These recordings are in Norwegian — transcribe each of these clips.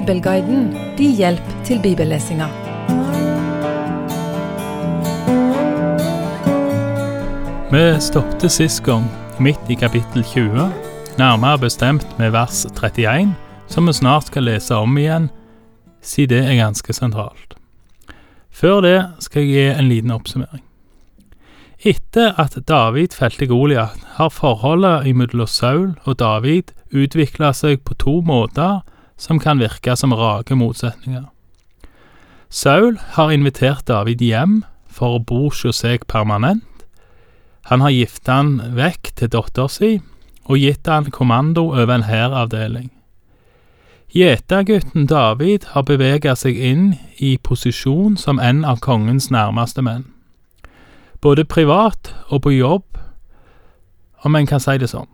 Bibelguiden din hjelp til bibellesinga. Vi stoppet sist gang midt i kapittel 20, nærmere bestemt med vers 31, som vi snart skal lese om igjen, siden det er ganske sentralt. Før det skal jeg gi en liten oppsummering. Etter at David felte Goliat, har forholdet mellom Saul og David utvikla seg på to måter som kan virke som rake motsetninger. Saul har invitert David hjem for å bo hos seg permanent. Han har gifta han vekk til dattera si og gitt han kommando over en hæravdeling. Gjetergutten David har beveget seg inn i posisjon som en av kongens nærmeste menn. Både privat og på jobb, om en kan si det sånn.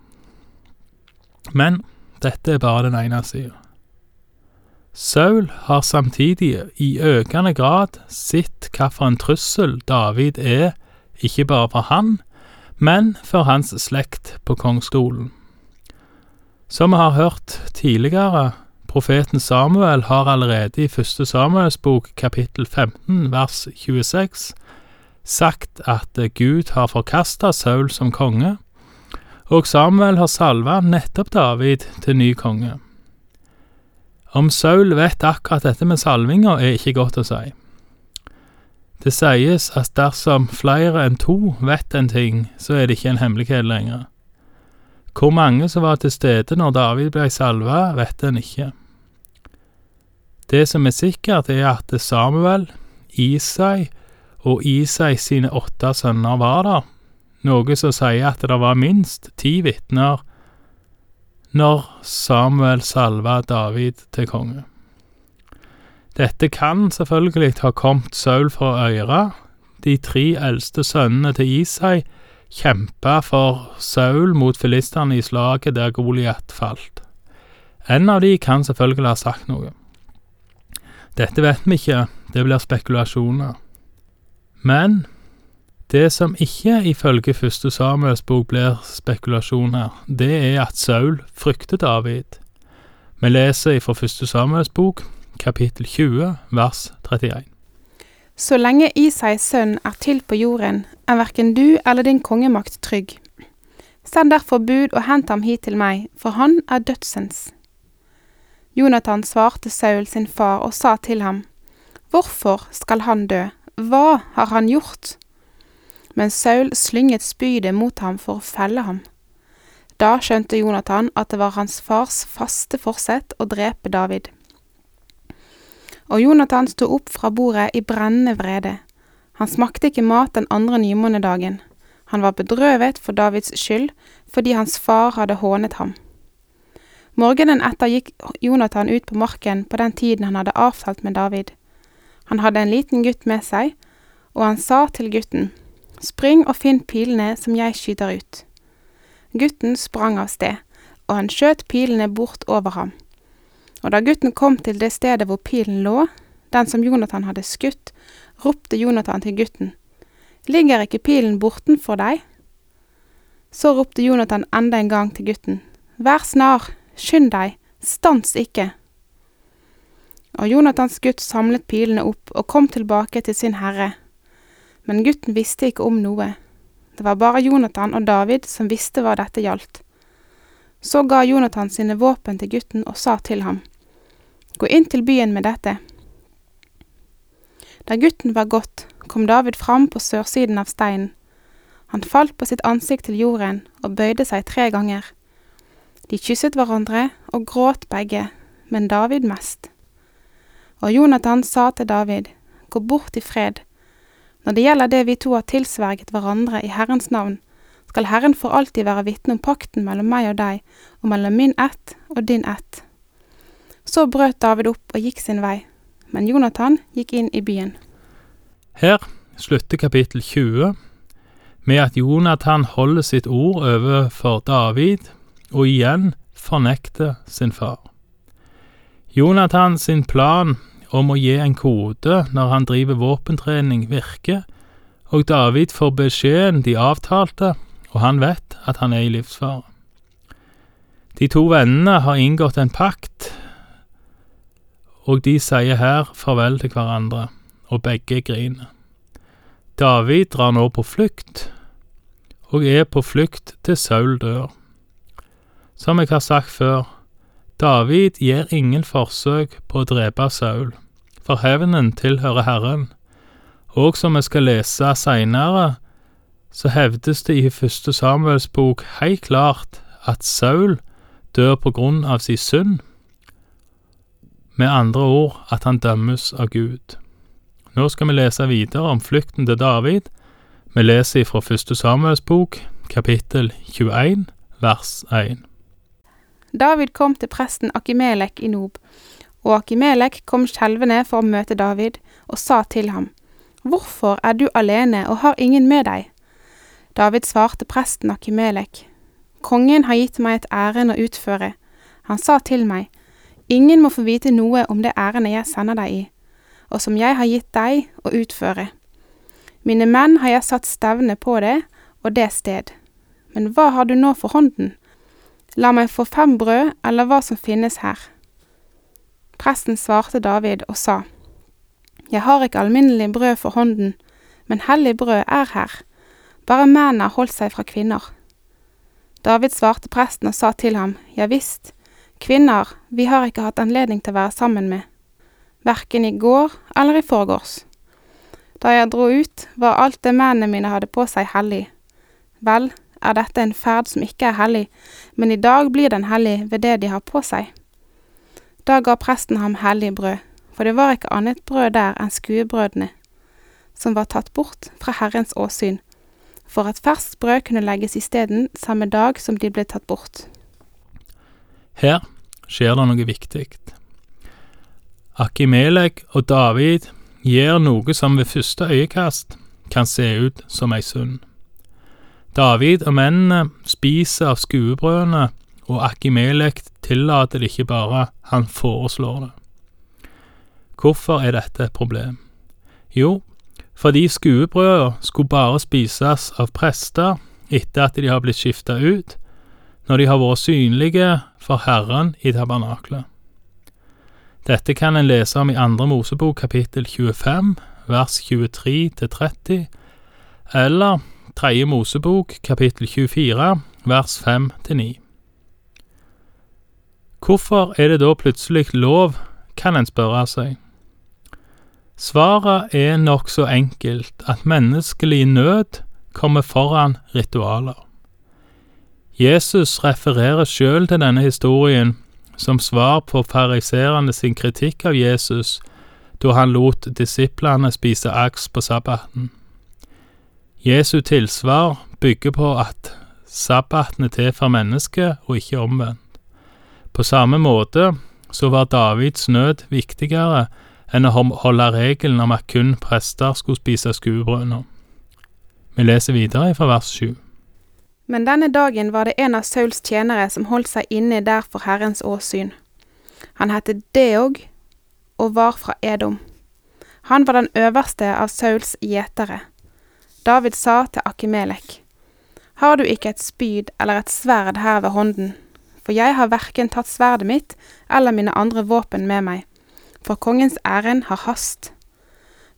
Men dette er bare den ene sida. Saul har samtidig i økende grad sett hvilken trussel David er, ikke bare for han, men for hans slekt på kongsstolen. Som vi har hørt tidligere, profeten Samuel har allerede i første Samuels bok kapittel 15 vers 26 sagt at Gud har forkasta Saul som konge, og Samuel har salva nettopp David til ny konge. Om Saul vet akkurat dette med salvinga, er ikke godt å si. Det sies at dersom flere enn to vet en ting, så er det ikke en hemmelighet lenger. Hvor mange som var til stede når David ble salva, vet en ikke. Det som er sikkert, er at Samuel, Isai og Isai sine åtte sønner var der, noe som sier at det var minst ti vitner når Samuel salva David til konge. Dette kan selvfølgelig ha kommet Saul fra Øyre. De tre eldste sønnene til Isai kjempa for Saul mot filistene i slaget der Goliat falt. En av de kan selvfølgelig ha sagt noe. Dette vet vi ikke, det blir spekulasjoner. Men det som ikke ifølge første Samuels bok blir spekulasjoner, det er at Saul frykter David. Vi leser fra første Samuels bok, kapittel 20, vers 31. Så lenge Isais sønn er til på jorden, er verken du eller din kongemakt trygg. Send derfor bud og hent ham hit til meg, for han er dødsens. Jonathan svarte Saul sin far og sa til ham, Hvorfor skal han dø, hva har han gjort? Men Saul slynget spydet mot ham for å felle ham. Da skjønte Jonathan at det var hans fars faste forsett å drepe David. Og Jonathan sto opp fra bordet i brennende vrede. Han smakte ikke mat den andre nymånedagen. Han var bedrøvet for Davids skyld, fordi hans far hadde hånet ham. Morgenen etter gikk Jonathan ut på marken på den tiden han hadde avtalt med David. Han hadde en liten gutt med seg, og han sa til gutten, Spring og finn pilene som jeg skyter ut. Gutten sprang av sted, og han skjøt pilene bort over ham. Og da gutten kom til det stedet hvor pilen lå, den som Jonathan hadde skutt, ropte Jonathan til gutten, Ligger ikke pilen bortenfor deg? Så ropte Jonathan enda en gang til gutten, Vær snar, skynd deg, stans ikke. Og Jonathans gutt samlet pilene opp og kom tilbake til sin herre. Men gutten visste ikke om noe. Det var bare Jonathan og David som visste hva dette gjaldt. Så ga Jonathan sine våpen til gutten og sa til ham, Gå inn til byen med dette. Da gutten var gått, kom David fram på sørsiden av steinen. Han falt på sitt ansikt til jorden og bøyde seg tre ganger. De kysset hverandre og gråt begge, men David mest. Og Jonathan sa til David, Gå bort i fred. Når det gjelder det vi to har tilsverget hverandre i Herrens navn, skal Herren for alltid være vitne om pakten mellom meg og deg, og mellom min ett og din ett. Så brøt David opp og gikk sin vei, men Jonathan gikk inn i byen. Her slutter kapittel 20 med at Jonathan holder sitt ord overfor David, og igjen fornekter sin far. Jonathan sin plan om å gi en kode når han driver våpentrening, virker, og David får beskjeden de avtalte, og han vet at han er i livsfare. De to vennene har inngått en pakt og de sier her farvel til hverandre, og begge griner. David drar nå på flukt, og er på flukt til Saul dør. Som jeg har sagt før, David gjør ingen forsøk på å drepe Saul, for hevnen tilhører Herren, og som vi skal lese seinere, så hevdes det i første Samuels bok helt klart at Saul dør på grunn av sin synd, med andre ord at han dømmes av Gud. Nå skal vi lese videre om flukten til David. Vi leser fra første Samuels bok, kapittel 21, vers 1. David kom til presten Akimelek i Nob, og Akimelek kom skjelvende for å møte David, og sa til ham, Hvorfor er du alene og har ingen med deg? David svarte presten Akimelek, Kongen har gitt meg et ærend å utføre. Han sa til meg, Ingen må få vite noe om det ærendet jeg sender deg i, og som jeg har gitt deg å utføre. Mine menn har jeg satt stevne på det og det sted. Men hva har du nå for hånden? La meg få fem brød, eller hva som finnes her. Presten svarte David og sa, Jeg har ikke alminnelig brød for hånden, men hellig brød er her. Bare mennene har holdt seg fra kvinner. David svarte presten og sa til ham, Ja visst, kvinner vi har ikke hatt anledning til å være sammen med, verken i går eller i forgårs. Da jeg dro ut, var alt det mennene mine hadde på seg hellig. Vel, er dette en ferd som ikke er hellig, men i dag blir den hellig ved det de har på seg. Da ga presten ham hellig brød, for det var ikke annet brød der enn skuebrødene, som var tatt bort fra Herrens åsyn, for at ferskt brød kunne legges isteden samme dag som de ble tatt bort. Her skjer det noe viktig. Akimelek og David gjør noe som ved første øyekast kan se ut som ei synd. David og mennene spiser av skuebrødene, og Akimelek tillater det ikke bare, han foreslår det. Hvorfor er dette et problem? Jo, fordi skuebrødene skulle bare spises av prester etter at de har blitt skifta ut, når de har vært synlige for Herren i tabernaklet. Dette kan en lese om i Andre Mosebok kapittel 25, vers 23 til 30, eller Tredje Mosebok kapittel 24, vers 5 til 9. Hvorfor er det da plutselig lov, kan en spørre seg. Svaret er nokså enkelt at menneskelig nød kommer foran ritualer. Jesus refererer sjøl til denne historien som svar på fariserene sin kritikk av Jesus da han lot disiplene spise aks på sabbaten. Jesu tilsvar bygger på at sabbaten er til for mennesket, og ikke omvendt. På samme måte så var Davids nød viktigere enn å holde regelen om at kun prester skulle spise skuebrønner. Vi leser videre fra vers sju. Men denne dagen var det en av Sauls tjenere som holdt seg inne der for Herrens åsyn. Han het Deog og var fra Edom. Han var den øverste av Sauls gjetere. David sa til Akimelek, Har du ikke et spyd eller et sverd her ved hånden? For jeg har verken tatt sverdet mitt eller mine andre våpen med meg, for kongens ærend har hast.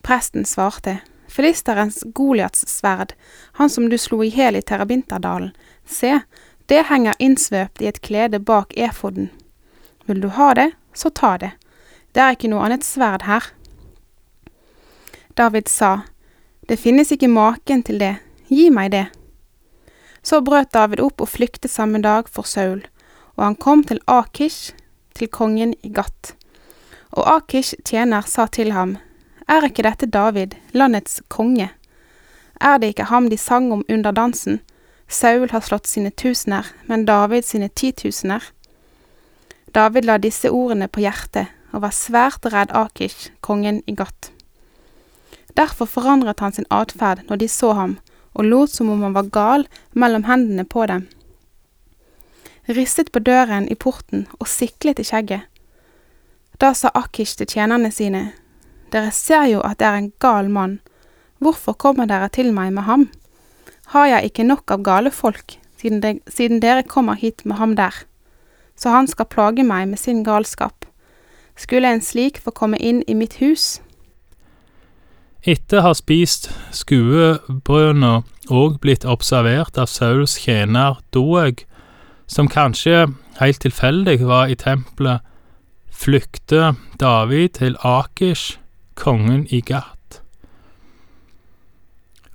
Presten svarte, Filisterens Goliats sverd, han som du slo i hjel i Terabinterdalen, se, det henger innsvøpt i et klede bak efoden. Vil du ha det, så ta det, det er ikke noe annet sverd her. David sa, det finnes ikke maken til det, gi meg det. Så brøt David opp og flyktet samme dag for Saul, og han kom til Akish, til kongen i Gat. Og Akish tjener sa til ham, er ikke dette David, landets konge? Er det ikke ham de sang om under dansen? Saul har slått sine tusener, men David sine titusener. David la disse ordene på hjertet og var svært redd Akish, kongen i Gat. Derfor forandret han sin atferd når de så ham, og lot som om han var gal mellom hendene på dem. Ristet på døren i porten og siklet i skjegget. Da sa Akish til tjenerne sine, dere ser jo at det er en gal mann. Hvorfor kommer dere til meg med ham? Har jeg ikke nok av gale folk, siden, de, siden dere kommer hit med ham der? Så han skal plage meg med sin galskap. Skulle en slik få komme inn i mitt hus? Etter å ha spist skuebrødene og blitt observert av Sauls tjener Doeg, som kanskje helt tilfeldig var i tempelet, flykter David til Akish, kongen i Gat.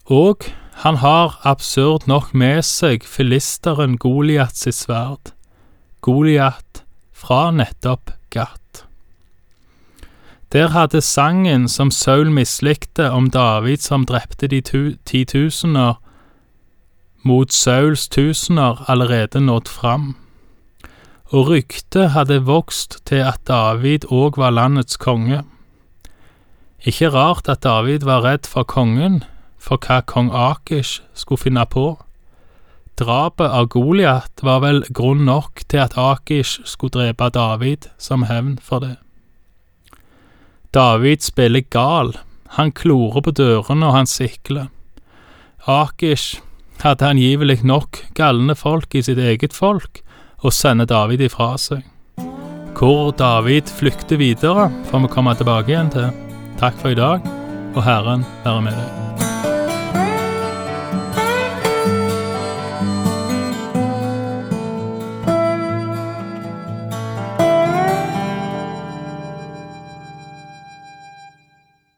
Og han har absurd nok med seg filisteren Goliat sitt sverd, Goliat fra nettopp Gat. Der hadde sangen som Saul mislikte om David som drepte de titusener mot Sauls tusener, allerede nådd fram. Og ryktet hadde vokst til at David òg var landets konge. Ikke rart at David var redd for kongen, for hva kong Akish skulle finne på. Drapet av Goliat var vel grunn nok til at Akish skulle drepe David som hevn for det. David spiller gal, han klorer på dørene og han sikler. Akish hadde angivelig nok galne folk i sitt eget folk, og sender David ifra seg. Hvor David flykter videre, får vi komme tilbake igjen til. Takk for i dag, og Herren være med deg.